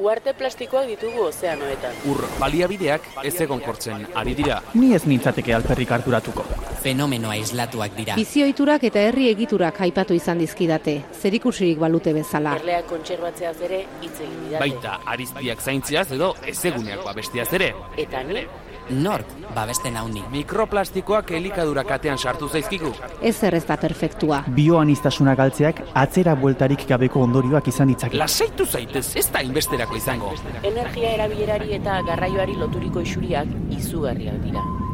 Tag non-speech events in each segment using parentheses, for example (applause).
Uarte plastikoak ditugu ozeanoetan. Ur baliabideak ez egon kortzen ari dira. Ni ez nintzateke alperrik harturatuko. Fenomeno aislatuak dira. Bizioiturak eta herri egiturak aipatu izan dizkidate, zerikusirik balute bezala. Erleak kontserbatzeaz ere hitz egin didate. Baita ariztiak zaintziaz edo ezeguneak babestiaz ere. Eta ni, Nork babesten hau ni. Mikroplastikoak elikadura katean sartu zaizkigu. Ez zer ez da perfektua. Bioanistasuna galtzeak atzera bueltarik gabeko ondorioak izan ditzake. Lasaitu zaitez, ez da inbesterako izango. energia erabilerari eta garraioari loturiko isuriak izugarriak dira.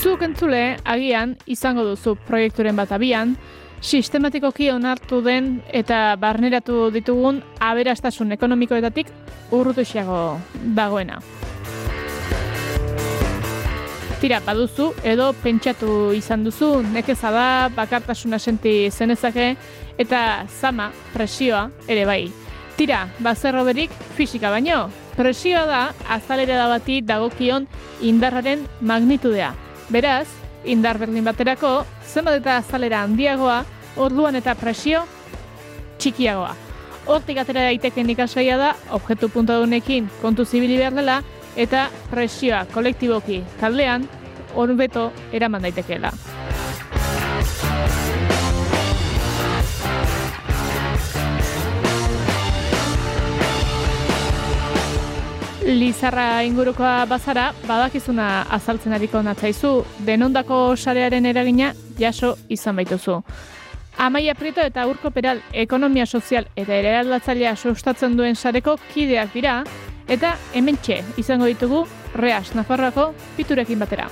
Zuk entzule, agian, izango duzu proiekturen bat abian, sistematikoki onartu den eta barneratu ditugun aberastasun ekonomikoetatik urrutuxiago dagoena. Tira, baduzu, edo pentsatu izan duzu, nekeza da, bakartasuna senti zenezake, eta zama, presioa, ere bai. Tira, bazerro berik, fisika baino, presioa da, azalera da bati dagokion indarraren magnitudea. Beraz, indar berdin baterako, zenbat eta azalera handiagoa, orduan eta presio txikiagoa. Hortik atera daiteken ikasaia da, objektu puntadunekin kontu zibili behar dela, eta presioa kolektiboki taldean, horbeto eraman daitekeela. Lizarra ingurukoa bazara, badakizuna azaltzen ariko natzaizu, denondako sarearen eragina jaso izan baituzu. Amaia Prieto eta Urko Peral ekonomia sozial eta ere aldatzailea sustatzen duen sareko kideak dira, eta hementxe izango ditugu Reas Nafarroako piturekin batera.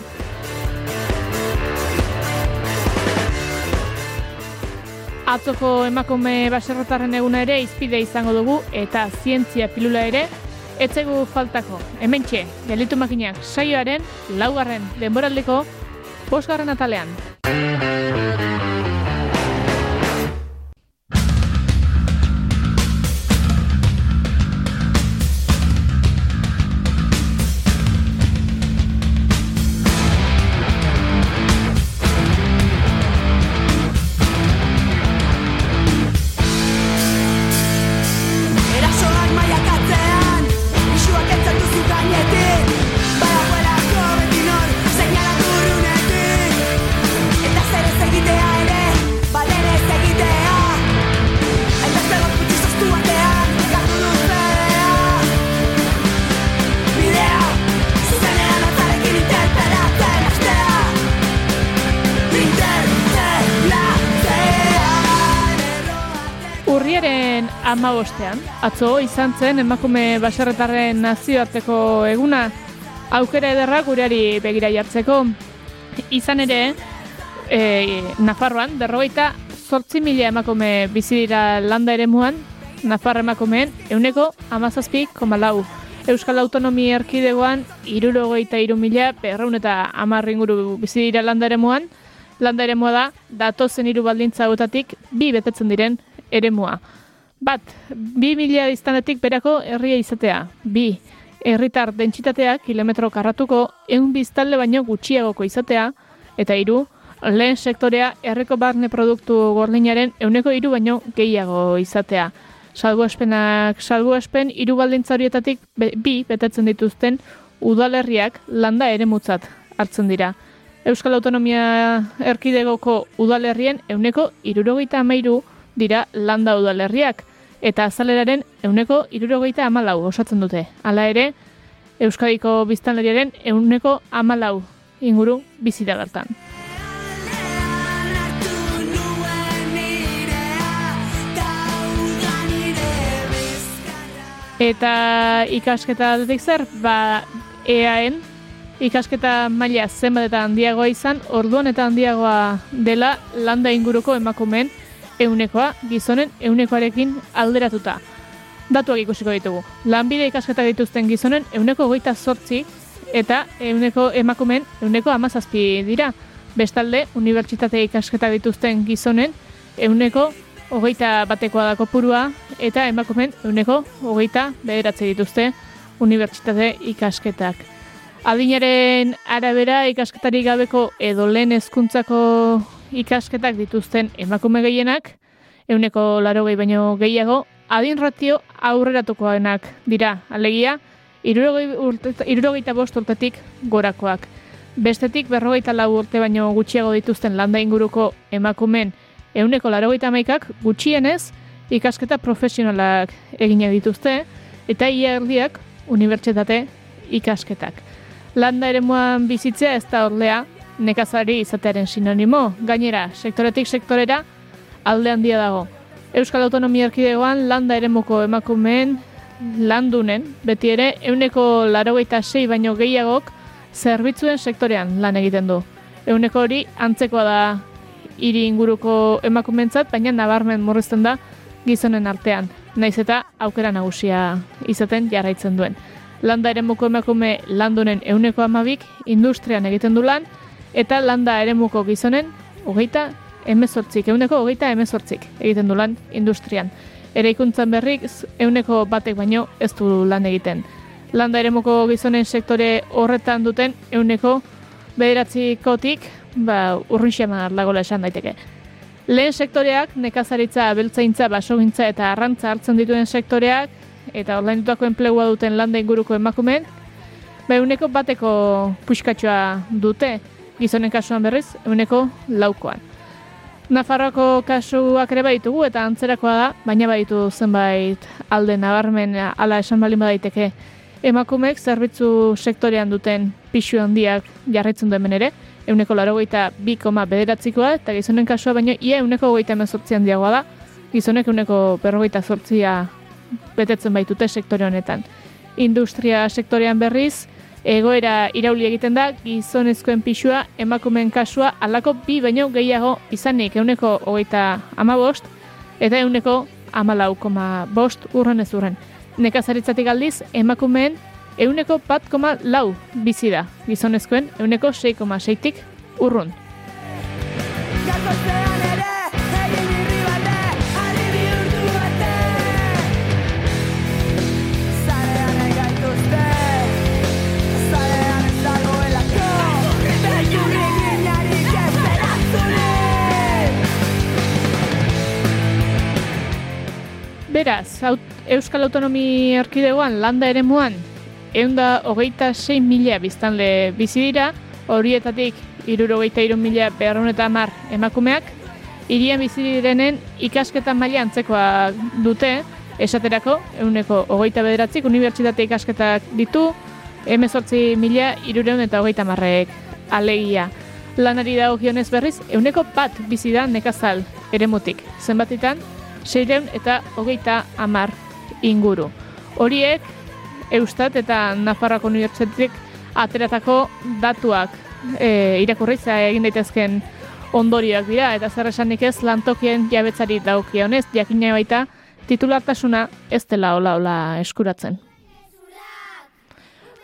Atzoko emakume baserrotarren eguna ere izpide izango dugu eta zientzia pilula ere etzegu faltako. Hementxe, gelitu makinak saioaren laugarren denboraldiko bosgarren atalean. Amabostean, atzo izan zen emakume baserretarren nazioarteko eguna, aukera ederra gureari begira jartzeko. Izan ere, e, Nafarroan, berrogeita zortzi mila emakume bizi dira landa ere muan, Nafarra emakumeen euneko amazazpi komalau. Euskal Autonomi Erkidegoan, irurogeita iru mila, berreun eta amarri inguru bizi dira landa ere muan, landa ere da, datozen hiru baldintza hauetatik bi betetzen diren eremua. Bat, bi mila iztanetik berako herria izatea. Bi, herritar dentsitatea kilometro karratuko eun biztalde baino gutxiagoko izatea. Eta hiru, lehen sektorea herriko barne produktu gordinaren euneko hiru baino gehiago izatea. Salbuespenak salbuespen hiru baldintza horietatik be- bi betetzen dituzten udalerriak landa eremutzat hartzen dira. Euskal Autonomia Erkidegoko udalerrien euneko irurogeita amairu dira landa udalerriak, eta azaleraren euneko irurogeita amalau osatzen dute. Hala ere, Euskadiko biztanleriaren euneko amalau inguru bizi da bertan. Eta ikasketa aldetik zer, ba, EAen ikasketa maila zenbat eta handiagoa izan, orduan eta handiagoa dela landa inguruko emakumeen eunekoa gizonen eunekoarekin alderatuta. Datuak ikusiko ditugu. Lanbide ikasketa dituzten gizonen euneko goita sortzi eta euneko emakumeen euneko amazazpi dira. Bestalde, unibertsitate ikasketa dituzten gizonen euneko hogeita batekoa da kopurua eta emakumeen euneko hogeita bederatze dituzte unibertsitate ikasketak. Adinaren arabera ikasketarik gabeko edo lehen hezkuntzako ikasketak dituzten emakume gehienak, euneko laro gehi baino gehiago, adin ratio aurreratukoenak dira, alegia, irurogeita bost urtetik gorakoak. Bestetik berrogeita lau urte baino gutxiago dituzten landa inguruko emakumen euneko larogeita maikak gutxienez ikasketa profesionalak egine dituzte, eta ia erdiak unibertsitate ikasketak. Landa ere bizitzea ez da ordea nekazari izatearen sinonimo, gainera, sektoretik sektorera alde handia dago. Euskal Autonomia Erkidegoan landa eremuko emakumeen landunen, beti ere, euneko larogeita sei baino gehiagok zerbitzuen sektorean lan egiten du. Euneko hori antzekoa da hiri inguruko emakumentzat, baina nabarmen murrizten da gizonen artean, naiz eta aukera nagusia izaten jarraitzen duen. Landa eremuko emakume landunen euneko amabik industrian egiten du lan, eta landa eremuko gizonen hogeita emezortzik, euneko hogeita emezortzik egiten du lan industrian. Ere ikuntzan berrik, euneko batek baino ez du lan egiten. Landa eremuko gizonen sektore horretan duten euneko bederatzikotik, ba, urrixema lagola esan daiteke. Lehen sektoreak, nekazaritza, beltzaintza, basogintza eta arrantza hartzen dituen sektoreak, eta online dutako enplegua duten landa inguruko emakumeen, ba, euneko bateko puxkatxoa dute, gizonen kasuan berriz, euneko laukoan. Nafarroako kasuak ere baditugu eta antzerakoa da, baina baditu zenbait alde nabarmen ala esan balin badaiteke emakumeek zerbitzu sektorean duten pixu handiak jarraitzen duen ere, euneko larogeita bi koma bederatzikoa, eta gizonen kasua baino ia euneko gogeita emezortzian diagoa da, gizonek euneko berrogeita zortzia betetzen baitute sektore honetan. Industria sektorean berriz, egoera irauli egiten da gizonezkoen pixua emakumeen kasua alako bi baino gehiago izanik euneko hogeita ama bost eta euneko amalau koma bost urren ez urren. Nekazaritzatik aldiz emakumeen euneko bat koma lau bizi da gizonezkoen euneko 6,6tik urrun. Beraz, aut, Euskal Autonomi Erkidegoan landa eremuan eunda hogeita 6 mila biztanle bizi dira, horietatik irurogeita iru mila beharrun eta hamar emakumeak, irian bizi direnen ikasketa maila antzekoa dute, esaterako, euneko hogeita bederatzik unibertsitate ikasketak ditu, emezortzi mila irureun eta hogeita marrek alegia. Lanari dagokionez berriz, euneko bat bizi da nekazal eremutik. Zenbatitan, seireun eta hogeita hamar inguru. Horiek, Eustat eta Nafarroako Unibertsitatetik ateratako datuak e, irakurritza egin daitezken ondorioak dira, eta zer esanik ez lantokien jabetzari daukionez, jakina baita titulartasuna ez dela hola hola eskuratzen.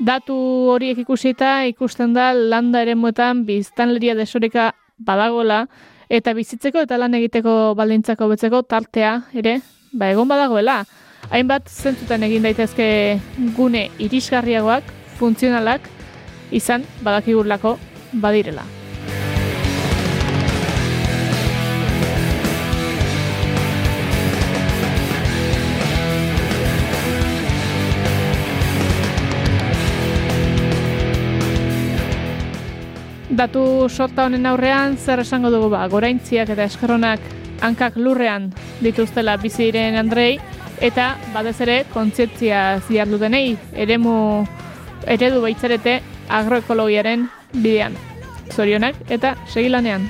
Datu horiek ikusita ikusten da landa eremuetan biztanleria desoreka badagola eta bizitzeko eta lan egiteko baldintzako betzeko tartea ere ba egon badagoela. Hainbat zentzutan egin daitezke gune irisgarriagoak, funtzionalak izan badakigurlako badirela. Datu sorta honen aurrean zer esango dugu ba, goraintziak eta eskerronak hankak lurrean dituztela bizi diren Andrei eta batez ere kontzientzia ziar dutenei eremu eredu baitzarete agroekologiaren bidean. Zorionak eta segilanean.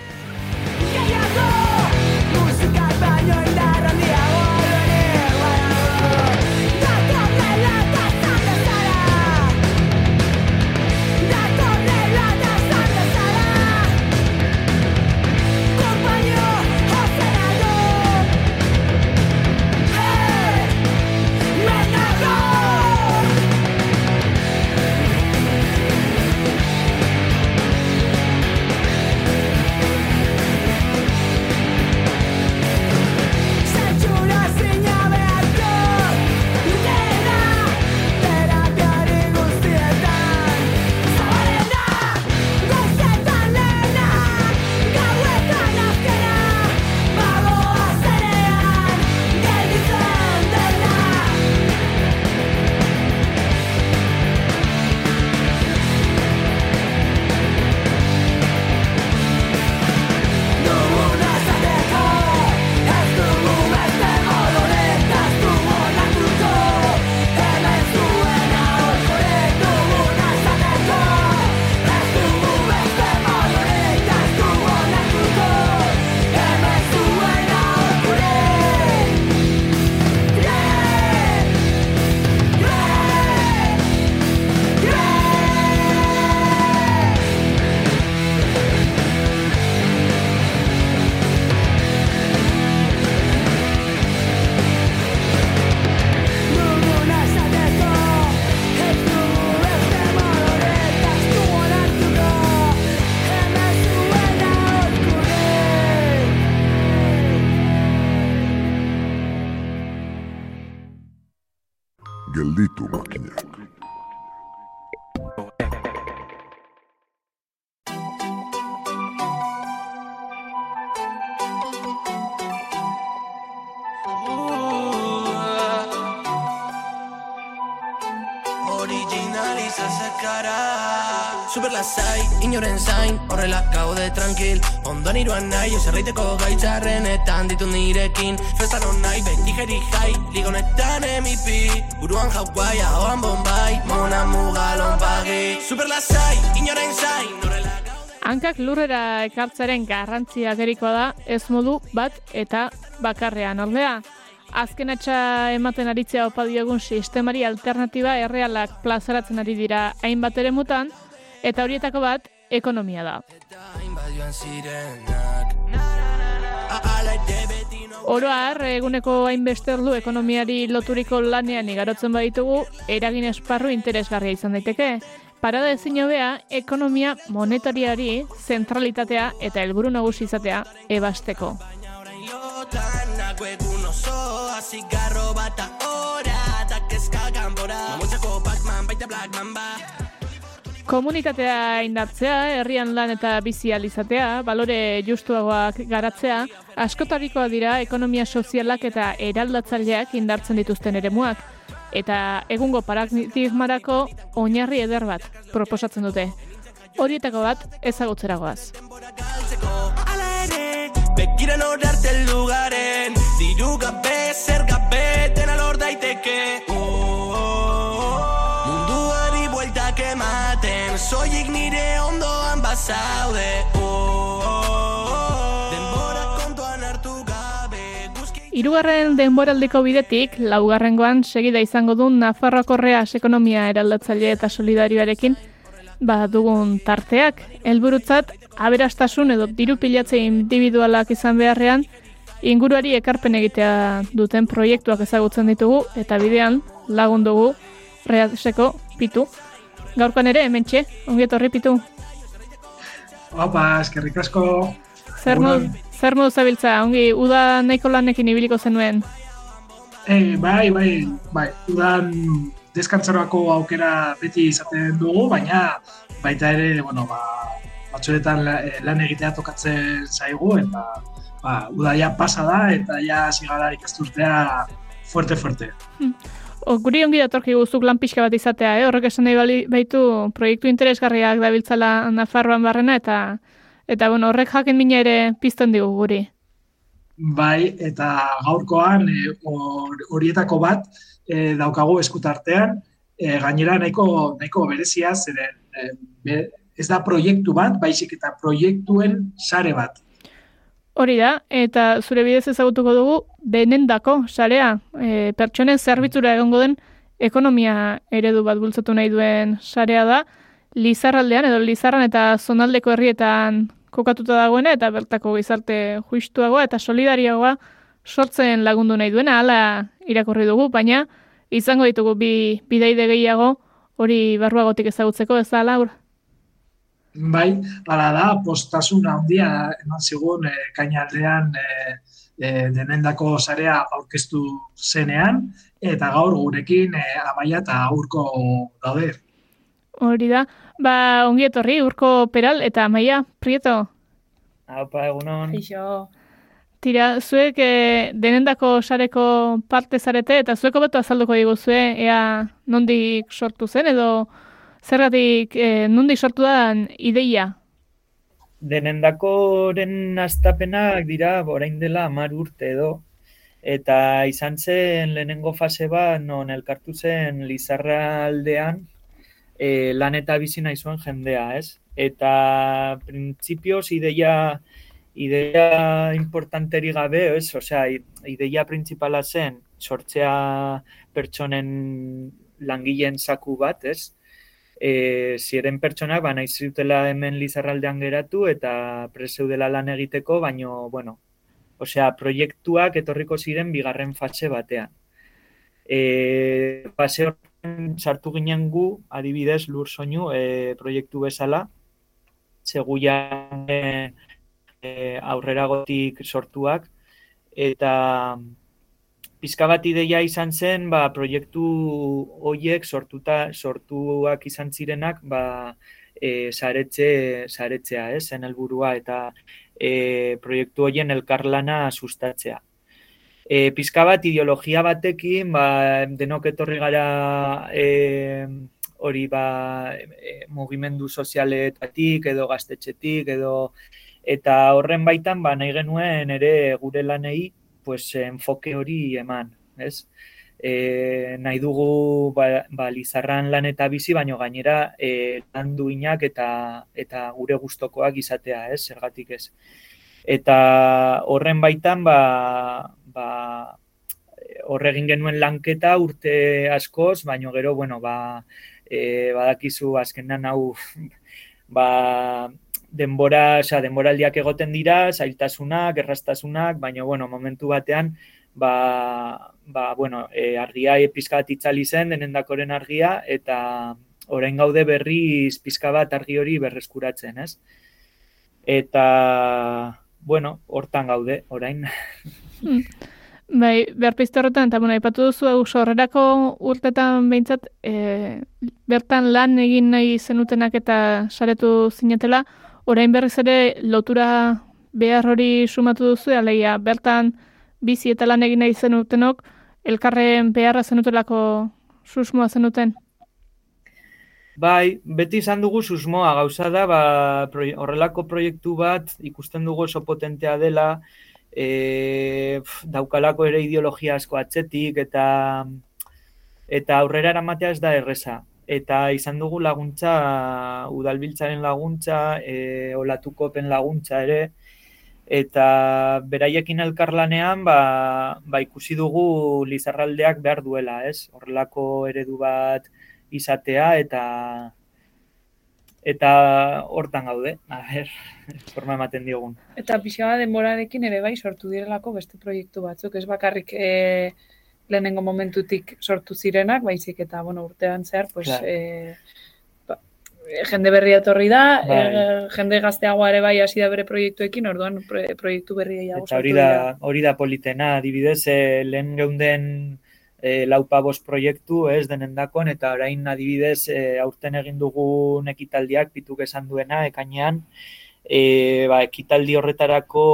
Horrela gaude tranquil. Ondoan iruan nahi, oserreiteko gaitzarrenetan ditu nirekin. Festan on nahi, beti jeri jai, ligonetan MVP Buruan Hawaii, ahoan Bombay, mona mugalon pagi Super lasai, inoren zain, horrela Hankak lurrera ekartzaren garrantzia gerikoa da, ez modu bat eta bakarrean. Ordea. Azken atxa ematen aritzea opa diogun sistemari alternatiba errealak plazaratzen ari dira hainbat ere mutan, eta horietako bat ekonomia da. Oroar, eguneko hainbeste ordu ekonomiari loturiko lanean igarotzen baditugu, eragin esparru interesgarria izan daiteke. Parada ezin hobea, ekonomia monetariari zentralitatea eta helburu nagusi izatea ebasteko. Baina orain lotan Nago egun osoa Zigarro bat ahora Eta kezka kanbora Mamutzako Pac-Man Baita Black Mamba Komunitatea indartzea, herrian lan eta bizi ahal izatea, balore justuagoak garatzea, askotarikoa dira ekonomia sozialak eta eraldatzaileak indartzen dituzten eremuak. Eta egungo paradigmarako oinarri eder bat proposatzen dute. Horietako bat ezagutzeragoaz. begiran orarte lugaren Diru gabe, zer gabe, dena Guzki Hirugarren denboraldiko bidetik, laugarrengoan segida izango du Nafarroako reas ekonomia eraldatzaile eta solidarioarekin ba, dugun tarteak. Helburutzat aberastasun edo diru pilatze individualak izan beharrean, inguruari ekarpen egitea duten proiektuak ezagutzen ditugu eta bidean lagun dugu reaseko pitu. Gaurkoan ere, hementxe, ongi etorri pitu. Opa, eskerrik asko. Zer modu, zer modu zabiltza, ongi uda nahiko lanekin ibiliko zenuen. Eh, bai, bai, bai, udan deskantzarako aukera beti izaten dugu, baina baita ere, bueno, ba, batzuetan eh, lan egitea tokatzen zaigu, eta ba, uda ja pasa da, eta ja zigara ikasturtea fuerte-fuerte. O, guri ongi datorki guztuk lan pixka bat izatea, eh? horrek esan nahi baitu proiektu interesgarriak dabiltzala Nafarroan barrena, eta eta bueno, horrek jakin mina ere pizten digu guri. Bai, eta gaurkoan hor- horietako bat eh, daukagu eskutartean, eh, gainera nahiko, nahiko berezia, zeren be- ez da proiektu bat, baizik eta proiektuen sare bat. Hori da, eta zure bidez ezagutuko dugu denendako sarea, e, pertsonen zerbitzura egongo den ekonomia eredu bat bultzatu nahi duen sarea da, Lizarraldean edo Lizarran eta zonaldeko herrietan kokatuta dagoena eta bertako gizarte justuagoa eta solidarioagoa sortzen lagundu nahi duena, hala irakurri dugu, baina izango ditugu bi bidaide gehiago hori barruagotik ezagutzeko, ez da, Laur? Bai, hala da, postasun handia eman zigun eh, kainaldean eh, eh, denendako sarea aurkeztu zenean, eta gaur gurekin eh, amaia eta aurko daude. Hori da, ba, ongi etorri, urko peral eta maia, prieto. Apa, egunon. Tira, zuek e, denendako sareko parte zarete eta zueko beto azalduko diguzue ea nondik sortu zen edo zergatik e, nondik sortu da ideia. Denendakoren astapenak dira orain dela hamar urte edo. Eta izan zen lehenengo fase bat non elkartu zen Lizarra aldean e, lan eta bizi nahi zuen jendea, ez? Eta printzipioz ideia ideia importanteri gabe, ez? Osea, ideia printzipala zen sortzea pertsonen langileen zaku bat, ez? E, ziren pertsonak ba, nahi zutela hemen Lizarraldean geratu eta preseudela lan egiteko, baino, bueno, osea, proiektuak etorriko ziren bigarren fase batean. E, fase horren sartu ginen gu, adibidez, lur soinu e, proiektu bezala, seguian e, e, aurreragotik sortuak, eta pizka bat ideia izan zen, ba, proiektu hoiek sortuta, sortuak izan zirenak, ba, e, saretze, saretzea, ez, zen helburua eta e, proiektu hoien elkarlana sustatzea. E, pizka bat ideologia batekin, ba, denok etorri gara e, hori ba, e, mugimendu sozialetatik edo gaztetxetik edo eta horren baitan ba, nahi genuen ere gure lanei pues, enfoke hori eman, ez? E, nahi dugu ba, ba, lizarran lan eta bizi, baino gainera e, lan duinak eta, eta gure gustokoak izatea, ez? Zergatik ez. Eta horren baitan, ba, ba, horregin genuen lanketa urte askoz, baino gero, bueno, ba, e, badakizu azkenan hau (laughs) ba, denbora, oza, denboraldiak egoten dira, zailtasunak, errastasunak, baina, bueno, momentu batean, ba, ba bueno, e, argia e, bat itzali zen, denendakoren argia, eta orain gaude berriz pizka bat argi hori berreskuratzen, ez? Eta, bueno, hortan gaude, orain. Hmm. Bai, behar pizte horretan, eta bueno, ipatu duzu sorrerako urtetan behintzat, e, bertan lan egin nahi zenutenak eta saretu zinetela, orain berriz ere lotura behar hori sumatu duzu, aleia, bertan bizi eta lan egin nahi zenutenok, elkarren beharra zenutelako susmoa zenuten? Bai, beti izan dugu susmoa gauza da, ba, horrelako proiektu bat ikusten dugu oso potentea dela, e, daukalako ere ideologia asko atzetik eta eta aurrera eramatea ez da erresa. Eta izan dugu laguntza, udalbiltzaren laguntza, e, olatukopen laguntza ere, eta beraiekin elkarlanean ba, ba ikusi dugu lizarraldeak behar duela, ez? Horrelako eredu bat izatea eta eta hortan gaude, a ber, forma ematen diogun. Eta pixka denborarekin ere bai sortu direlako beste proiektu batzuk, ez bakarrik e, lehenengo momentutik sortu zirenak, baizik eta bueno, urtean zehar, pues, e, ba, jende berri etorri da, bai. e, jende gazteagoa ere bai hasi da bere proiektuekin, orduan proiektu berri gehiago sortu dira. Hori da politena, adibidez, e, lehen geunden e, laupa bost proiektu, ez, denendakon, eta orain adibidez, e, aurten egin dugun ekitaldiak, pituk esan duena, ekainean, e, ba, ekitaldi horretarako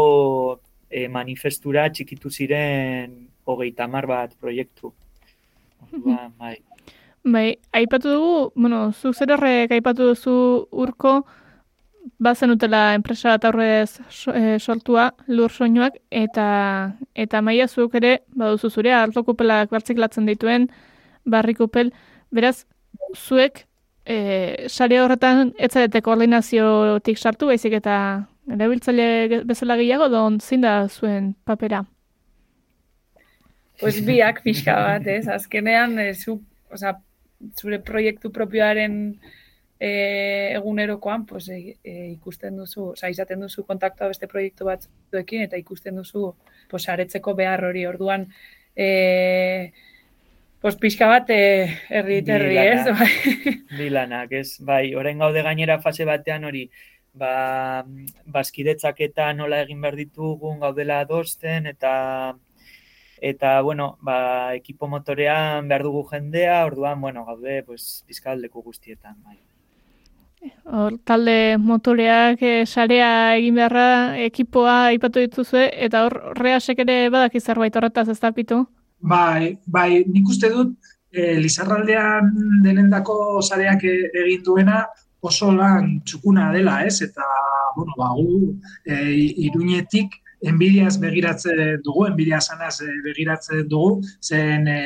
e, manifestura txikitu ziren hogeita mar bat proiektu. Ba, bai. Bai, aipatu dugu, bueno, zuk zer horrek aipatu duzu urko, bazen utela enpresa bat aurrez e, sortua lur soinuak eta eta maia zuk ere baduzu zure hartokupelak bertziklatzen dituen barrikupel beraz zuek e, sare horretan etzarete koordinaziotik sartu baizik eta erabiltzaile bezala gehiago don zein da zuen papera Pues biak pixka bat, ez? Azkenean, e, zu, oza, zure proiektu propioaren e, egunerokoan pues, e, e, ikusten duzu, oza, izaten duzu kontaktua beste proiektu bat duekin, eta ikusten duzu pues, aretzeko behar hori orduan e, pues, pixka bat e, erri terri, ez? Bai. (laughs) Bilanak, ez? Bai, orain gaude gainera fase batean hori, ba, baskidetzak eta nola egin behar ditugun gaudela adosten, eta eta bueno, ba, ekipo motorean behar dugu jendea, orduan, bueno, gaude, pues, bizkaldeko guztietan, bai. Hor, talde motoreak e, sarea egin beharra ekipoa ipatu dituzue eta hor reasek ere badaki zerbait horretaz ez dapitu? Bai, bai, nik uste dut e, Lizarraldean denendako sareak e, egin duena oso lan txukuna dela, ez? Eta, bueno, ba, gu, e, iruñetik enbidiaz begiratzen dugu, enbidia sanaz begiratzen dugu, zen e,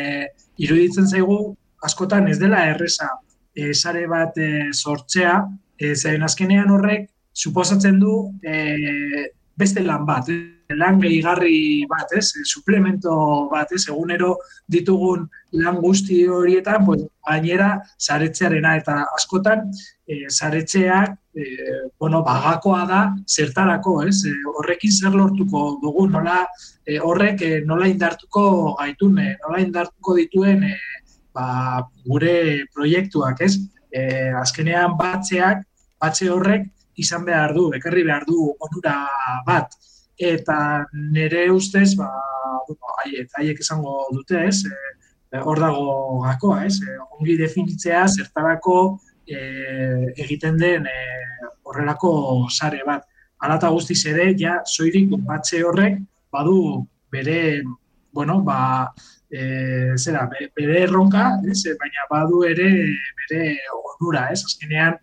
iruditzen zaigu askotan ez dela erresa e, sare bat e, sortzea, e, zeren azkenean horrek suposatzen du e, beste lan bat, e, lan gehigarri bat, ez, suplemento bat, ez, egunero ditugun lan guzti horietan, pues, gainera saretzearena eta askotan e, saretzeak e, bueno, bagakoa da zertarako, ez? E, horrekin zer lortuko dugu, nola e, horrek e, nola indartuko gaitune, nola indartuko dituen e, ba, gure proiektuak, ez? E, azkenean batzeak, batze horrek izan behar du, ekarri behar du onura bat. eta nire ustez, ba, bueno, haiek, haiek esango dute, ez, e, hor dago gakoa, ez, ongi definitzea zertarako e, egiten den e, horrelako sare bat. Alata guztiz ere, ja, soilik batxe horrek, badu bere, bueno, ba, e, zera, be- bere erronka, ez, e, baina badu ere bere onura, ez, azkenean,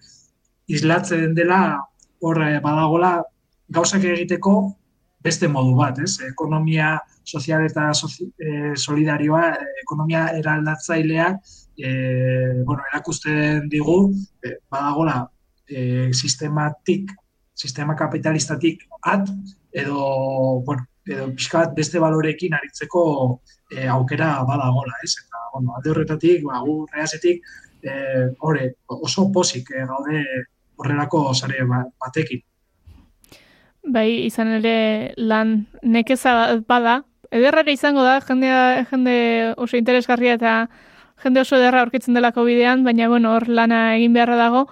islatzen dela hor badagola gauzak egiteko beste modu bat, ez? Ekonomia sozial eta sozi, eh, solidarioa, ekonomia eraldatzaileak eh, bueno, erakusten digu eh, badagola eh, sistematik, sistema kapitalistatik at edo, bueno, edo pixka bat beste balorekin aritzeko eh, aukera badagola, ez? Eta, bueno, alde horretatik, ba, gu reasetik, eh, hore, oso posik eh, gaude horrelako sare ba- batekin. Bai, izan ere lan nekeza bada. Ederrare izango da, jendea, jende oso interesgarria eta jende oso ederra aurkitzen delako bidean, baina bueno, hor lana egin beharra dago.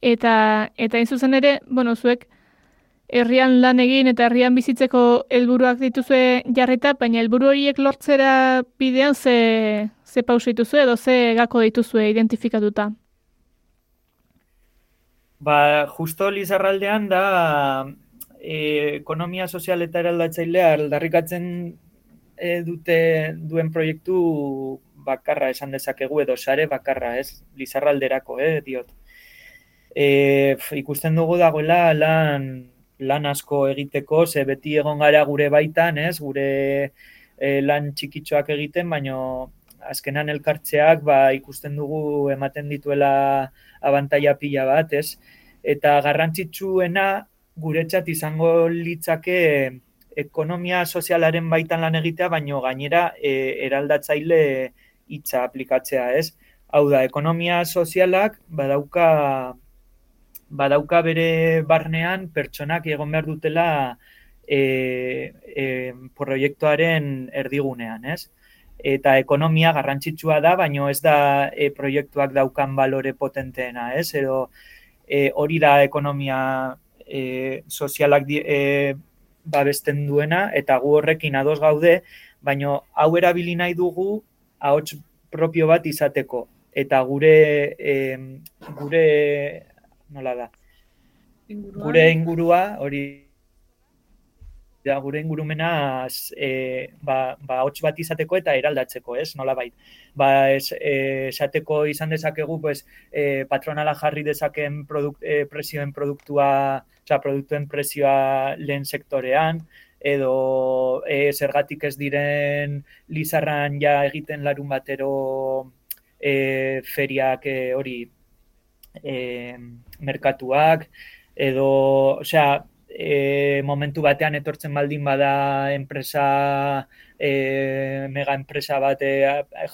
Eta, eta hain zuzen ere, bueno, zuek herrian lan egin eta herrian bizitzeko helburuak dituzue jarrita, baina helburu horiek lortzera bidean ze, ze pauso dituzue edo ze gako dituzue identifikatuta. Ba, justo Lizarraldean da e, ekonomia sozial eta eraldatzailea aldarrikatzen e, dute duen proiektu bakarra esan dezakegu edo sare bakarra, ez? Lizarralderako, eh, diot. E, f- ikusten dugu dagoela lan, lan asko egiteko, ze beti egon gara gure baitan, ez? Gure e, lan txikitxoak egiten, baino azkenan elkartzeak ba, ikusten dugu ematen dituela abantaila pila bat, ez? Eta garrantzitsuena guretzat izango litzake ekonomia sozialaren baitan lan egitea, baino gainera e, eraldatzaile hitza aplikatzea, ez? Hau da, ekonomia sozialak badauka badauka bere barnean pertsonak egon behar dutela e, e, proiektuaren erdigunean, ez? Eta ekonomia garrantzitsua da, baino ez da e, proiektuak daukan balore potenteena, ez? Edo e, hori da ekonomia e, sozialak di, e, babesten duena, eta gu horrekin ados gaude, baino hau erabili nahi dugu ahots propio bat izateko. Eta gure, e, gure nola da, Inguruan. gure ingurua, hori da, gure ingurumena e, ba, ba, hots bat izateko eta eraldatzeko, ez, nola bait. Ba, ez, e, esateko izan dezakegu, pues, e, patronala jarri dezaken produk, e, presioen produktua, osea, produktuen presioa lehen sektorean, edo e, zergatik ez diren lizarran ja egiten larun batero e, feriak e, hori e, merkatuak, edo, osea, e, momentu batean etortzen baldin bada enpresa, e, mega enpresa bat e,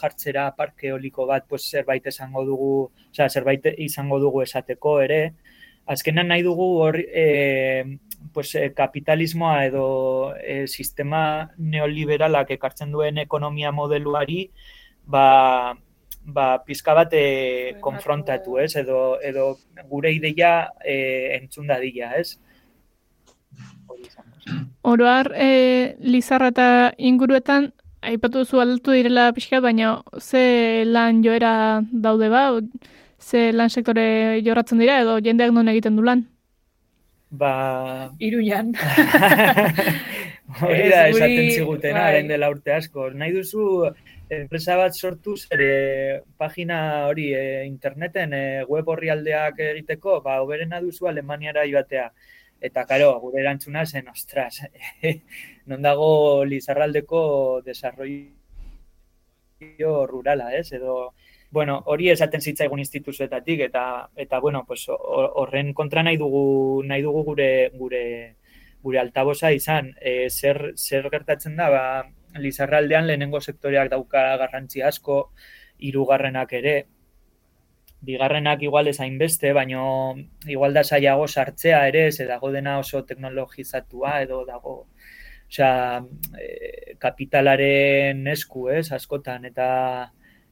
jartzera parke eoliko bat, pues zerbait esango dugu, osea, zerbait izango dugu esateko ere. Azkenan nahi dugu hor, e, pues, e, kapitalismoa edo e, sistema neoliberalak ekartzen duen ekonomia modeluari, ba, ba, pizka bat e, konfrontatu, ez? Edo, edo gure ideia e, entzun dadila, ez? Oroar, e, Lizarra eta inguruetan, aipatu duzu aldatu direla pixka, baina ze lan joera daude ba, ze lan sektore jorratzen dira, edo jendeak non egiten du lan? Ba, Iruñan. (laughs) (laughs) hori da esaten zigutena, bai. dela urte asko. Nahi duzu enpresa bat sortu ere pagina hori e, interneten e, web orrialdeak egiteko, ba, oberena duzu Alemaniara joatea. Eta, karo, gure erantzuna zen, ostras, (laughs) non dago Lizarraldeko desarrollo rurala, ez? Edo, bueno, hori esaten zitzaigun instituzioetatik eta eta bueno, pues hor- horren kontra nahi dugu nahi dugu gure gure gure altabosa izan. E, zer zer gertatzen da? Ba, Lizarraldean lehenengo sektoreak dauka garrantzi asko, hirugarrenak ere. Bigarrenak igual ez hainbeste, baino igual da saiago sartzea ere, ze dago dena oso teknologizatua edo dago Osea, e, kapitalaren esku, ez, askotan, eta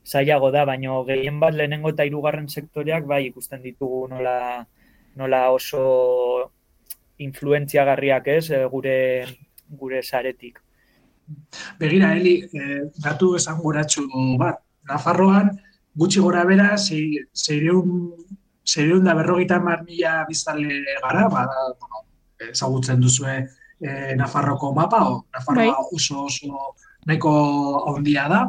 zailago da, baino gehien bat lehenengo eta hirugarren sektoreak bai ikusten ditugu nola, nola oso influentziagarriak ez, e, gure gure saretik. Begira, Eli, eh, datu esan guratxu bat. Nafarroan, gutxi gora bera, zeireun da berrogeita mar mila biztale gara, ba, bueno, ezagutzen duzue eh, Nafarroko mapa, o, Nafarroa Bai. oso oso nahiko handia da.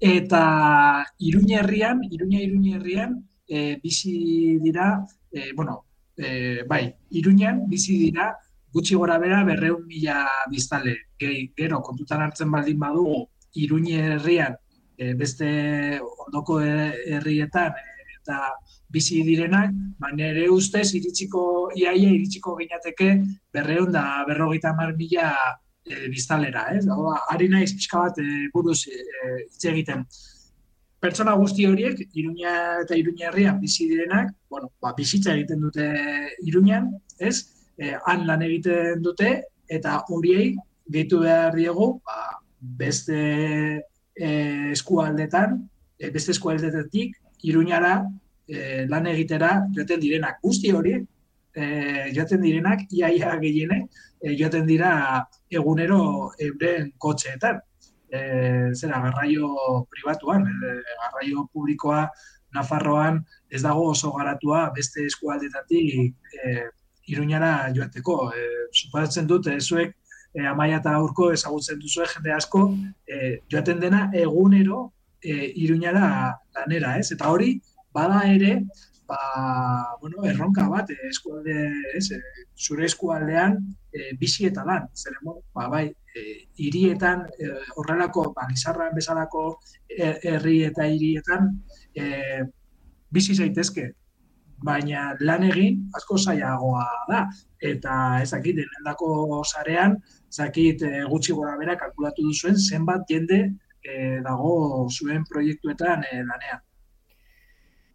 Eta Iruña herrian, Iruña Iruña herrian, eh, bizi dira, eh, bueno, eh, bai, Iruñan bizi dira gutxi gora bera berreun mila biztale. Gehi, gero, kontutan hartzen baldin badugu, Iruña herrian eh, beste ondoko he- herrietan eta bizi direnak, ba nire ustez iritsiko iaia iritsiko ginateke berreun da berrogeita hamar mila e, biztalera, ez? Hau da, ari naiz pixka bat e, buruz e, hitz egiten. Pertsona guzti horiek, Iruña eta Iruña herrian bizi direnak, bueno, ba, bizitza egiten dute Iruñan, ez? E, han lan egiten dute, eta horiei gehitu behar diegu, ba, beste e, eskualdetan, e, beste eskualdetetik, Iruñara e, lan egitera joaten direnak. Guzti horiek, e, joaten direnak, iaia gehienek, e, joaten dira egunero euren kotxeetan. E, zera, garraio pribatuan, e, garraio publikoa Nafarroan ez dago oso garatua beste eskualdetatik e, Iruñara joateko. E, suposatzen dut, zuek e, amaia eta aurko ezagutzen duzue jende asko, e, joaten dena egunero e, Iruñara lanera, ez? Eta hori, bada ere, ba, bueno, erronka bat, eh, eskualde, ez, eh, zure eskualdean e, bizi eta lan, zeren, bueno, ba, bai, e, hirietan e, horrelako, ba, Lizarran bezalako her- herri eta hirietan e, bizi zaitezke, baina lan egin asko zailagoa da. Eta ezakit, denendako sarean, ezakit e, gutxi gora bera kalkulatu duzuen zenbat jende e, dago zuen proiektuetan e, lanean.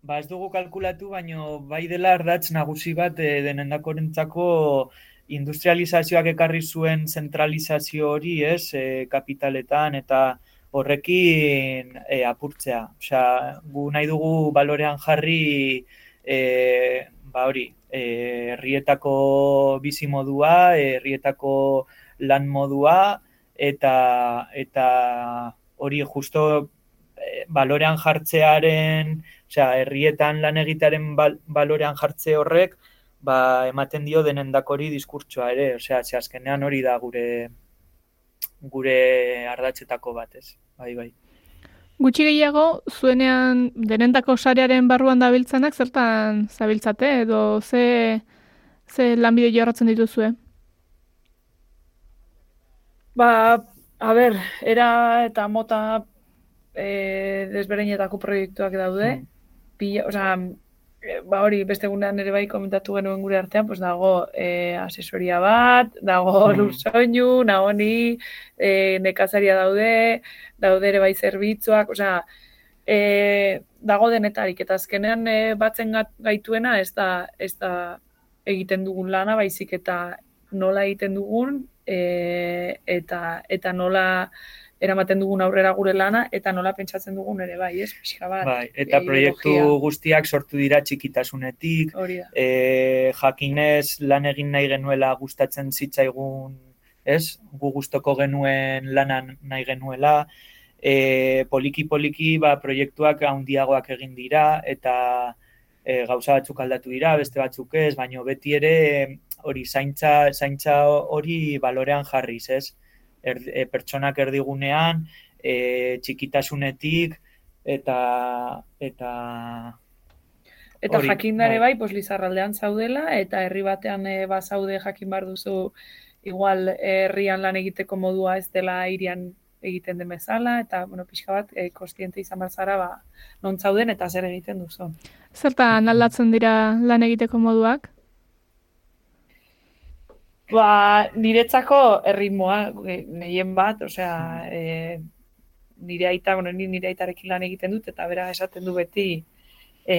Ba ez dugu kalkulatu, baino bai dela ardatz nagusi bat e, denendakorentzako industrializazioak ekarri zuen zentralizazio hori, ez, e, kapitaletan eta horrekin e, apurtzea. Osea, gu nahi dugu balorean jarri e, ba hori, herrietako bizi modua, e, herrietako lan modua eta eta hori justo balorean jartzearen, osea, herrietan lan egitearen bal, balorean jartze horrek, ba, ematen dio denendakori diskurtsoa ere, osea, ze azkenean hori da gure gure ardatzetako bat, ez? Bai, bai. Gutxi gehiago, zuenean denendako sarearen barruan dabiltzanak zertan zabiltzate edo ze, ze lanbide jorratzen dituzue? Ba, a ber, era eta mota e, desberdinetako proiektuak daude. Pila, osea, e, ba hori beste egunean ere bai komentatu genuen gure artean, pues dago e, asesoria bat, dago Mm. lursoinu, nahoni, e, nekazaria daude, daude ere bai zerbitzuak, osea, e, dago denetarik, eta azkenean e, batzen gaituena ez da, ez da egiten dugun lana, baizik eta nola egiten dugun, e, eta, eta nola eramaten dugun aurrera gure lana, eta nola pentsatzen dugun ere bai, ez? Pixka bat, Bai, eta e, proiektu guztiak sortu dira txikitasunetik, e, jakinez lan egin nahi genuela gustatzen zitzaigun, ez? Gu gustoko genuen lanan nahi genuela, e, poliki poliki ba, proiektuak handiagoak egin dira eta e, gauza batzuk aldatu dira, beste batzuk ez, baino beti ere hori zaintza, zaintza hori balorean jarriz, ez? Er, e, pertsonak erdigunean, e, txikitasunetik eta eta Eta hori, jakindare bai. bai, pues Lizarraldean zaudela, eta herri batean e, bazaude jakin bar duzu igual herrian lan egiteko modua ez dela hirian egiten den bezala, eta, bueno, pixka bat, e, kostiente izan behar zara, ba, non zauden eta zer egiten duzu. Zertan aldatzen dira lan egiteko moduak? Ba, niretzako erritmoa, ge- gehien bat, osea, e, nire aita, bueno, ni nire aitarekin lan egiten dut, eta bera esaten du beti, e,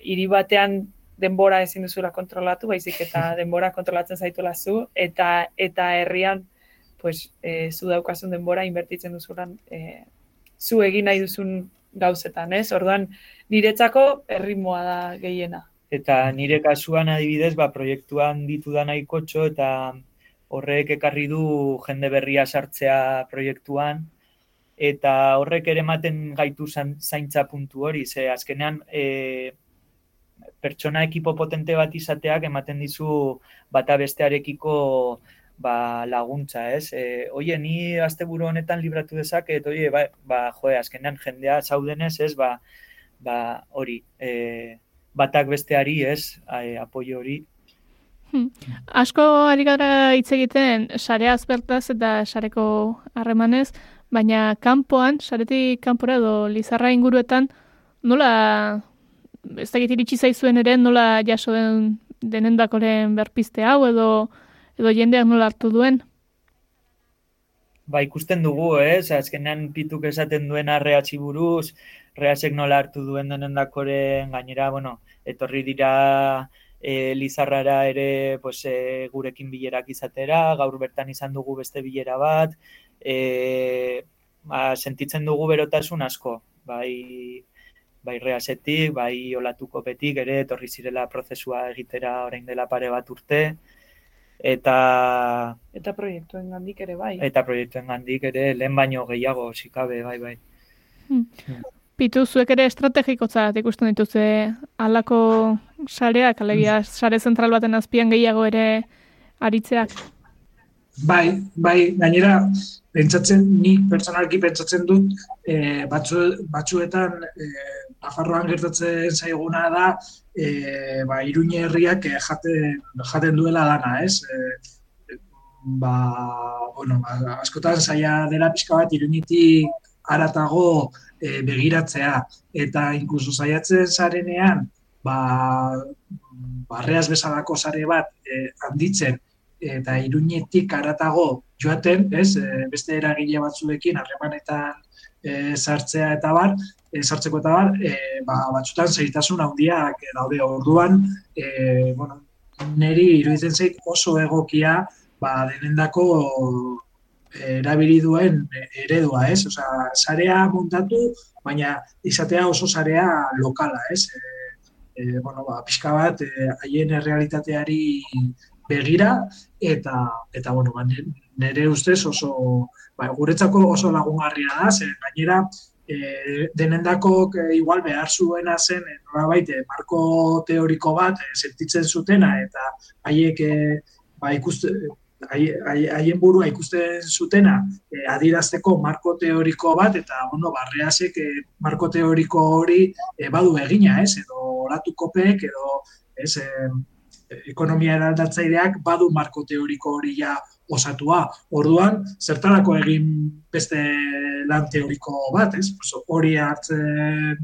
hiri batean denbora ezin duzula kontrolatu, baizik eta (laughs) denbora kontrolatzen zaituela zu, eta eta herrian, pues, e, zu daukasun denbora inbertitzen duzulan, e, zu egin nahi duzun gauzetan, ez? Orduan, niretzako erritmoa da gehiena. Eta nire kasuan adibidez, ba, proiektuan ditu da nahiko txo, eta horrek ekarri du jende berria sartzea proiektuan, eta horrek ere ematen gaitu zaintza puntu hori, ze azkenean e, pertsona ekipo potente bat izateak ematen dizu bata bestearekiko ba, laguntza, ez? E, oie, ni asteburu honetan libratu dezaket, oie, ba, ba jo, azkenean jendea zaudenez, ez, ba, ba hori, e, batak besteari, ez, e, apoio hori, Asko ari gara hitz egiten sareaz bertaz eta sareko harremanez, baina kanpoan, saretik kanpora edo Lizarra inguruetan, nola, ez dakit iritsi zaizuen ere, nola jaso den denendakoren berpiste hau edo edo jendeak nola hartu duen? Ba, ikusten dugu, ez? Azkenean pituk esaten duen arreatzi buruz, reasek nola hartu duen denendakoren gainera, bueno, etorri dira e, Lizarrara ere pues, e, gurekin bilerak izatera, gaur bertan izan dugu beste bilera bat, e, ba, sentitzen dugu berotasun asko, bai, bai reasetik, bai olatuko betik ere, etorri zirela prozesua egitera orain dela pare bat urte, eta Eta proiektuen gandik ere bai. eta proiektuen gandik ere lehen baino gehiago zikabe, bai, bai. Pitu zuek ere estrategikotzat ikusten dituzte halako sareak, alegia sare zentral baten azpian gehiago ere aritzeak. Bai, bai, gainera, pentsatzen, nik pertsonalki pentsatzen dut, e, batzu, batzuetan, e, Nafarroan gertatzen zaiguna da, e, ba, Iruñe herriak e, jaten, jaten duela lana, ez? E, ba, bueno, ba, askotan zaila dela pixka bat Iruñetik aratago e, begiratzea, eta inkluso saiatzen zarenean, ba, barreaz bezalako sare bat e, handitzen, eta iruñetik aratago joaten, ez, e, beste eragile batzuekin harremanetan e, sartzea eta bar, e, sartzeko eta bar, e, ba, batzutan zailtasun handiak daude orduan, e, bueno, niri iruditzen zait oso egokia ba, denendako erabili duen eredua, ez? Osea, sarea montatu, baina izatea oso sarea lokala, ez? E, e, bueno, ba, pixka bat, e, haien errealitateari begira, eta, eta bueno, ba, nire ustez oso, ba, guretzako oso lagungarria da, ze gainera, e, denendako e, igual behar zuena zen, e, nolabait, marko teoriko bat e, sentitzen zutena, eta haiek e, ba, ikuste, haie- haie- haien burua ikusten zutena e, adirazteko marko teoriko bat eta bueno, barreasek e, marko teoriko hori e, badu egina, ez? Edo olatukopeek edo ez, ekonomia eraldatzaileak badu marko teoriko hori ja osatua. Orduan, zertarako egin beste lan teoriko bat, ez? Pues hori hartzen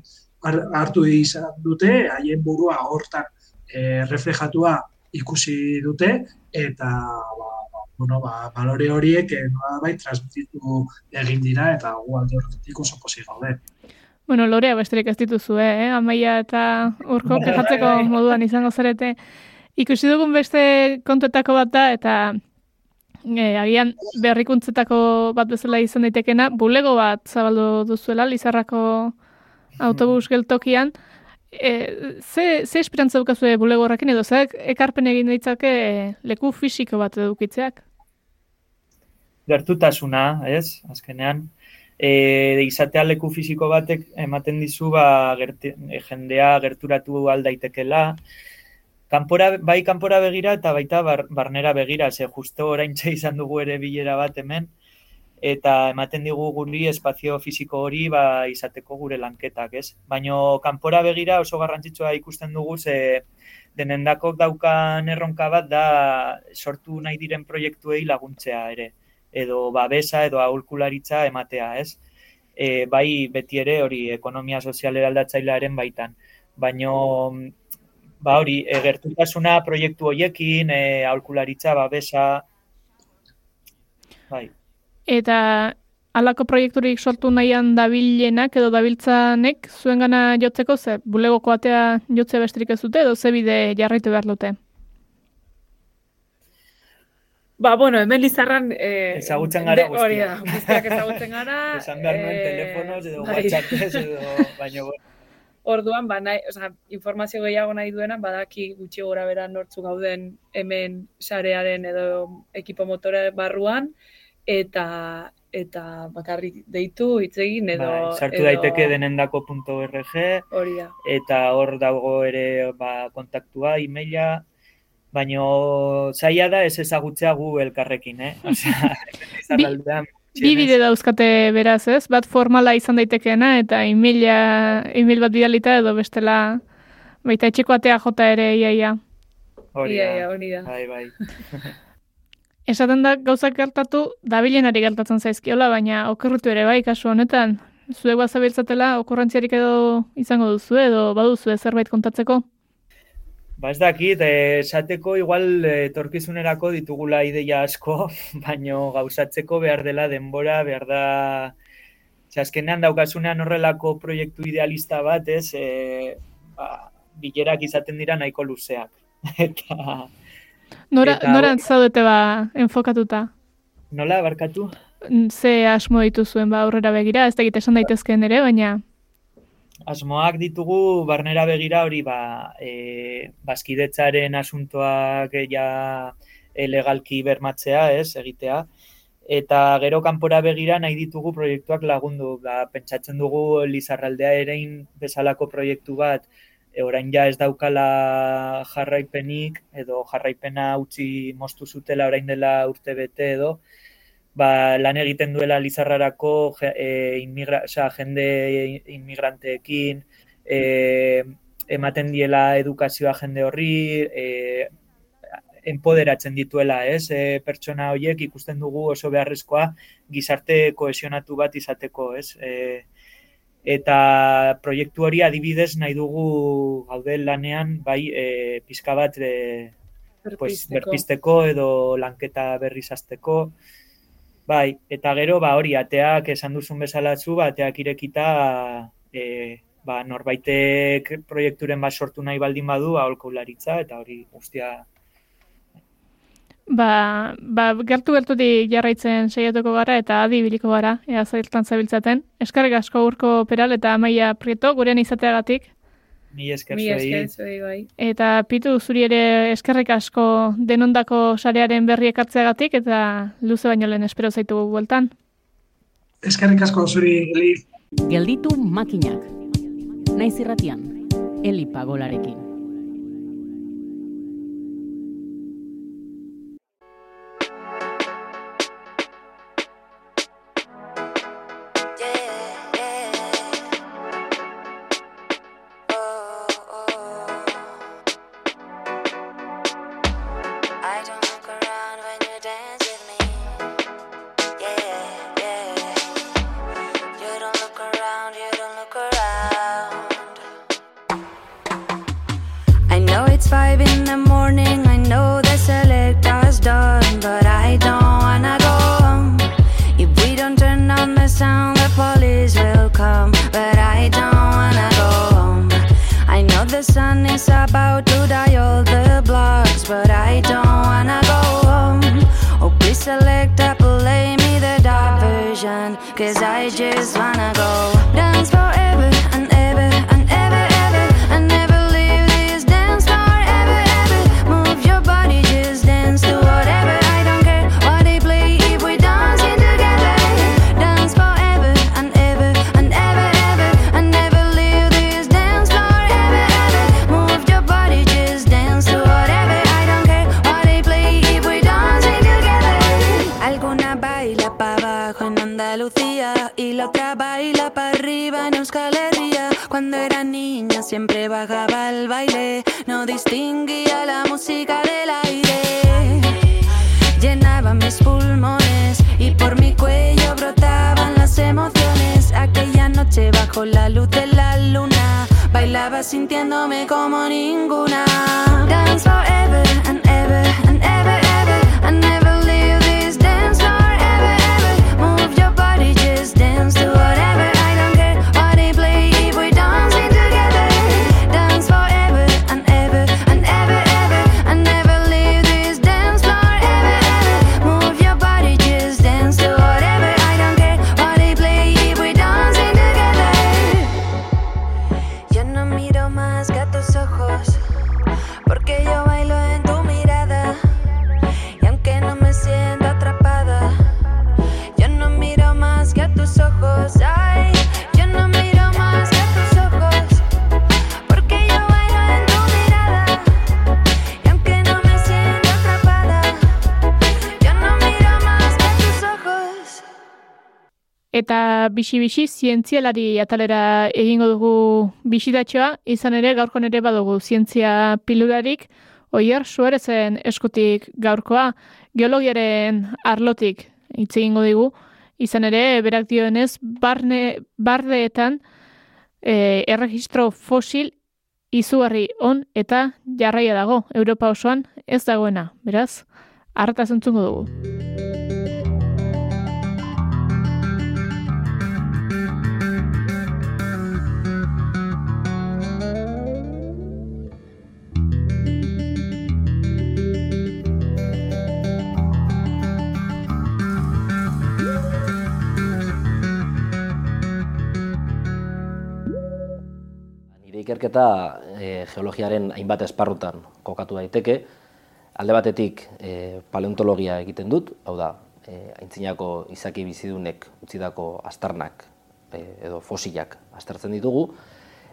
har- hartu izan dute, haien burua hortan e, reflejatua ikusi dute, eta ba, ba, bueno, ba, balore horiek eh, nolabait transmititu egin dira, eta gu alde horretik oso posi gaude. Bueno, lorea besterik ez dituzue, eh? Amaia eta urko Bai, kejatzeko bai, bai. moduan izango zarete. Ikusi dugun beste kontuetako bat da, eta e, agian berrikuntzetako bat bezala izan daitekena, bulego bat zabaldu duzuela, Lizarrako autobus geltokian. E, ze, ze esperantza dukazue bulego horrekin edo, ze ekarpen egin ditzake leku fisiko bat edukitzeak? gertutasuna, ez? Azkenean, e, izatea leku fisiko batek ematen dizu ba, gerti, e, jendea gerturatu aldaitekela, kanpora, bai kanpora begira eta baita bar, barnera begira, ze justo orain izan dugu ere bilera bat hemen, eta ematen digu guri espazio fisiko hori ba, izateko gure lanketak, ez? Baina kanpora begira oso garrantzitsua ikusten dugu ze denendako daukan erronka bat da sortu nahi diren proiektuei laguntzea ere edo babesa edo aholkularitza ematea, ez? E, bai beti ere hori ekonomia sozial eraldatzailearen baitan. Baino ba hori, e, gertutasuna proiektu hoiekin, e, aholkularitza, babesa, bai. Eta halako proiekturik sortu nahian dabilenak edo dabiltzanek zuengana jotzeko ze bulegoko atea jotzea besterik ez dute edo ze bide jarraitu behar dute. Ba, bueno, hemen Lizarran... Eh, Ezagutzen gara de- Hori da, guztiak. guztiak ezagutzen gara. (laughs) Esan behar nuen eh, telefonoz edo bai. whatsappez edo, baina bueno. (laughs) Orduan, ba, nahi, osea, informazio gehiago nahi duena, badaki gutxi gora bera nortzu gauden hemen sarearen edo ekipo motore barruan, eta eta bakarrik deitu hitz egin edo Bai, sartu edo- daiteke denendako.org hori eta hor dago ere ba, kontaktua, e-maila, baino zaila da ez ezagutzea gu elkarrekin, eh? (laughs) Osea, Bi bide dauzkate beraz, ez? Bat formala izan daitekeena eta emaila, email bat bidalita edo bestela baita etxeko atea jota ere iaia. hori da. ia, hori da. Bai, bai. (laughs) Esaten da gauzak gertatu dabilenari gertatzen zaizkiola, baina okerrutu ere bai kasu honetan. Zuek bazabiltzatela okurrentziarik edo izango duzu edo baduzu zerbait kontatzeko? Ba ez dakit, eh, esateko igual eh, etorkizunerako ditugula ideia asko, (laughs) baino gauzatzeko behar dela denbora, behar da... Ze azkenean daukasunean horrelako proiektu idealista bat, ez, e, ba, bilerak izaten dira nahiko luzeak. (laughs) Eta Nora, Eta- nora zaudete ba enfokatuta? nola, barkatu? Ze asmo dituzuen ba aurrera begira, ez da esan daitezkeen ere, baina Asmoak ditugu barnera begira hori ba, e, bazkidetzaren asuntoak e, ja e, legalki bermatzea, ez, egitea. Eta gero kanpora begira nahi ditugu proiektuak lagundu. Ba, pentsatzen dugu Lizarraldea erein bezalako proiektu bat e, orain ja ez daukala jarraipenik edo jarraipena utzi moztu zutela orain dela urte bete edo ba, lan egiten duela Lizarrarako je- e, inmigra, osea, jende inmigranteekin, e, ematen diela edukazioa jende horri, e, empoderatzen dituela, ez? E, pertsona horiek ikusten dugu oso beharrezkoa gizarte kohesionatu bat izateko, ez? E, eta proiektu hori adibidez nahi dugu gaude lanean, bai, e, pizka bat e, pues, Berpizteko. berpisteko edo lanketa berriz hasteko. Bai, eta gero, ba, hori, ateak esan duzun bezala zu, ba, ateak irekita e, ba, norbaitek proiekturen bat sortu nahi baldin badu, ba, aholkularitza, eta hori guztia ba, ba gertu gertutik jarraitzen saiatuko gara eta adi ibiliko gara, ea zailtan zabiltzaten. Eskarrik asko urko peral eta amaia prieto gurean izateagatik. Mi esker Mi zuei. esker zuei bai. Eta pitu zuri ere eskerrik asko denondako sarearen berri ekartzeagatik eta luze baino lehen espero zaitugu bueltan. Eskerrik asko zuri, Eli. Gelditu makinak. Naiz irratian, Eli Pagolarekin. Pulmones y por mi cuello brotaban las emociones. Aquella noche bajo la luz de la luna bailaba sintiéndome como ninguna. Dance forever and ever and ever ever and never Eta bisi-bisi zientzialari atalera egingo dugu bisitatxoa, izan ere gaurko ere badugu zientzia pilularik, oier suerezen eskutik gaurkoa, geologiaren arlotik hitz egingo digu, izan ere berak dioenez barne, bardeetan e, erregistro fosil izugarri on eta jarraia dago. Europa osoan ez dagoena, beraz, harta zentzungo dugu. Ikerketa e, geologiaren hainbat esparrutan kokatu daiteke. Alde batetik e, paleontologia egiten dut, hau da, e, aintzinako izaki bizidunek utzidako astarnak e, edo fosilak astartzen ditugu,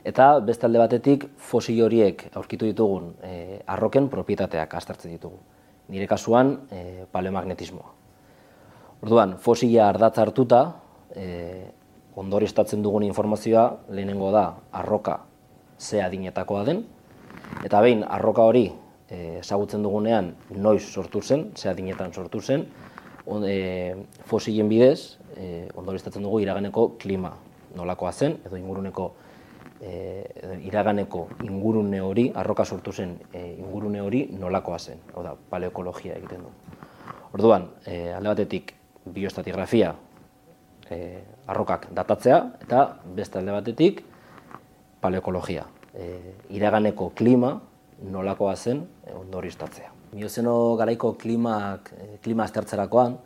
eta beste alde batetik fosil horiek aurkitu ditugun e, arroken propietateak astartzen ditugu. Nire kasuan, e, paleomagnetismoa. Orduan, fosila ardatza hartuta, e, ondoristatzen dugun informazioa lehenengo da arroka ze adinetakoa den, eta behin arroka hori eh, ezagutzen dugunean noiz sortu zen, ze adinetan sortu zen, on, e, fosilen bidez, e, ondoristatzen dugu iraganeko klima nolakoa zen, edo inguruneko e, iraganeko ingurune hori, arroka sortu zen e, ingurune hori nolakoa zen, hau da, paleokologia egiten du. Orduan, e, alde batetik bioestatigrafia e, arrokak datatzea, eta beste alde batetik paleokologia. E, iraganeko klima nolakoa zen e, ondoristatzea. Miozeno garaiko klimak, e, klima aztertzerakoan,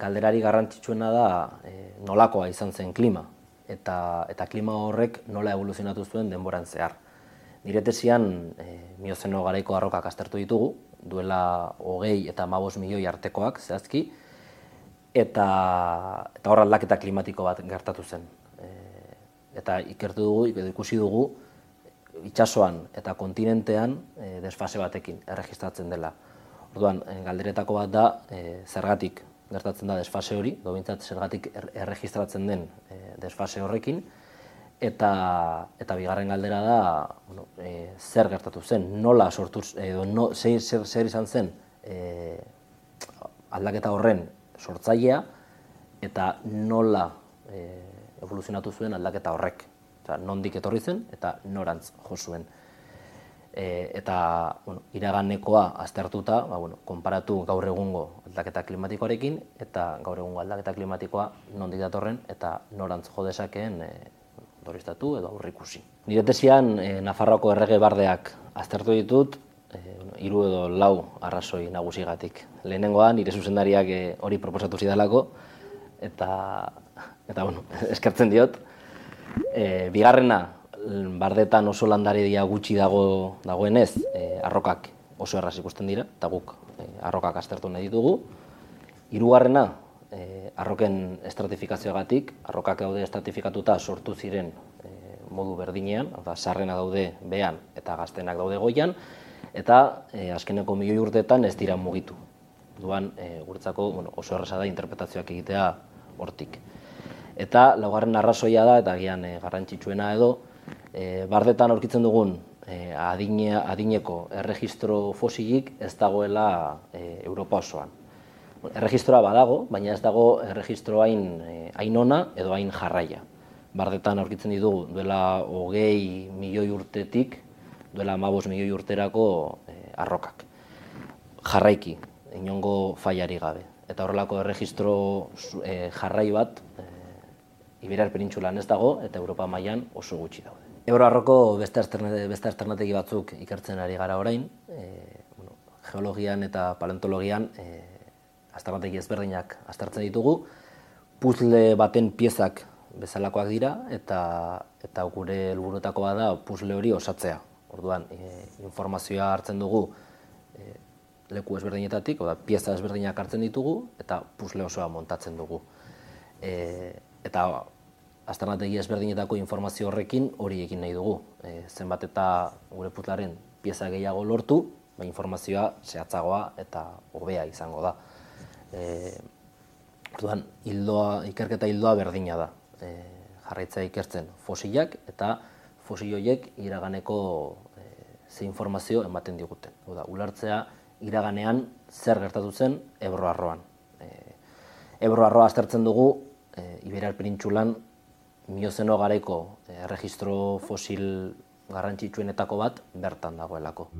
galderari garrantzitsuena da e, nolakoa izan zen klima, eta, eta klima horrek nola evoluzionatu zuen denboran zehar. Nire tesian, e, miozeno garaiko arrokak aztertu ditugu, duela hogei eta mabos milioi artekoak zehazki, eta, eta hor aldaketa klimatiko bat gertatu zen eta ikertu dugu, ikusi dugu, itsasoan eta kontinentean e, desfase batekin erregistratzen dela. Orduan, e, galderetako bat da, e, zergatik gertatzen da desfase hori, dobintzat zergatik er, erregistratzen den e, desfase horrekin, eta, eta bigarren galdera da, bueno, e, zer gertatu zen, nola sortu, edo no, zer, zer, izan zen e, aldaketa horren sortzailea, eta nola e, evoluzionatu zuen aldaketa horrek. Eta nondik etorri zen eta norantz jo zuen. E, eta bueno, iraganekoa aztertuta, ba, bueno, konparatu gaur egungo aldaketa klimatikoarekin eta gaur egungo aldaketa klimatikoa nondik datorren eta norantz jo dezakeen e, doristatu edo aurrikusi. Nire tesian, e, Nafarroako errege bardeak aztertu ditut, e, hiru edo lau arrazoi nagusigatik. Lehenengoa, nire zuzendariak e, hori proposatu zidalako, eta eta bueno, (laughs) eskertzen diot. E, bigarrena, bardetan oso landare dia gutxi dago dagoenez, e, arrokak oso erraz ikusten dira, eta guk e, arrokak aztertu nahi ditugu. Hirugarrena, e, arroken estratifikazioagatik, arrokak daude estratifikatuta sortu ziren e, modu berdinean, da sarrena daude behan eta gaztenak daude goian, eta e, azkeneko milioi urteetan ez dira mugitu. Duan, e, guretzako bueno, oso erraza da interpretazioak egitea hortik. Eta laugarren arrazoia da, eta gian e, garrantzitsuena edo, e, bardetan aurkitzen dugun e, adine, adineko erregistro fosilik ez dagoela e, Europa osoan. Erregistroa badago, baina ez dago erregistro hain, e, hain ona edo hain jarraia. Bardetan aurkitzen ditugu duela hogei milioi urtetik, duela amabos milioi urterako e, arrokak. Jarraiki, inongo faiari gabe. Eta horrelako erregistro e, jarrai bat Iberar penintxulan ez dago eta Europa mailan oso gutxi daude. Ebro arroko beste, beste alternategi batzuk ikertzen ari gara orain, e, bueno, geologian eta paleontologian e, asternategi ezberdinak aztertzen ditugu, puzle baten piezak bezalakoak dira eta eta gure helburutakoa da puzle hori osatzea. Orduan, e, informazioa hartzen dugu e, leku ezberdinetatik, oda pieza ezberdinak hartzen ditugu eta puzle osoa montatzen dugu. E, eta asternategi ezberdinetako informazio horrekin hori egin nahi dugu. E, zenbat eta gure putlaren pieza gehiago lortu, ba, informazioa zehatzagoa eta hobea izango da. E, Orduan, hildoa, ikerketa hildoa berdina da. E, jarraitzea ikertzen fosilak eta fosil horiek iraganeko e, ze informazio ematen diguten. Hau da, ulartzea iraganean zer gertatu zen Ebro arroan. E, Ebro arroa aztertzen dugu e, Iberal Penintxulan miozeno garaiko e, registro fosil garrantzitsuenetako bat bertan dagoelako.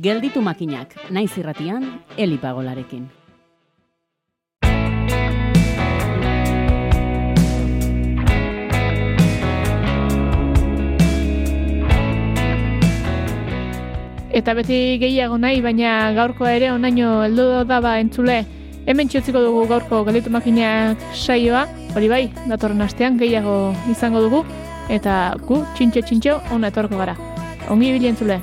Gelditu makinak, naiz irratian, elipagolarekin. Eta beti gehiago nahi, baina gaurkoa ere onaino heldu da ba entzule. Hemen txotziko dugu gaurko gelditu makinak saioa, hori bai, datorren astean gehiago izango dugu, eta gu, txintxo txintxo, ona etorko gara. Ongi bilen entzule.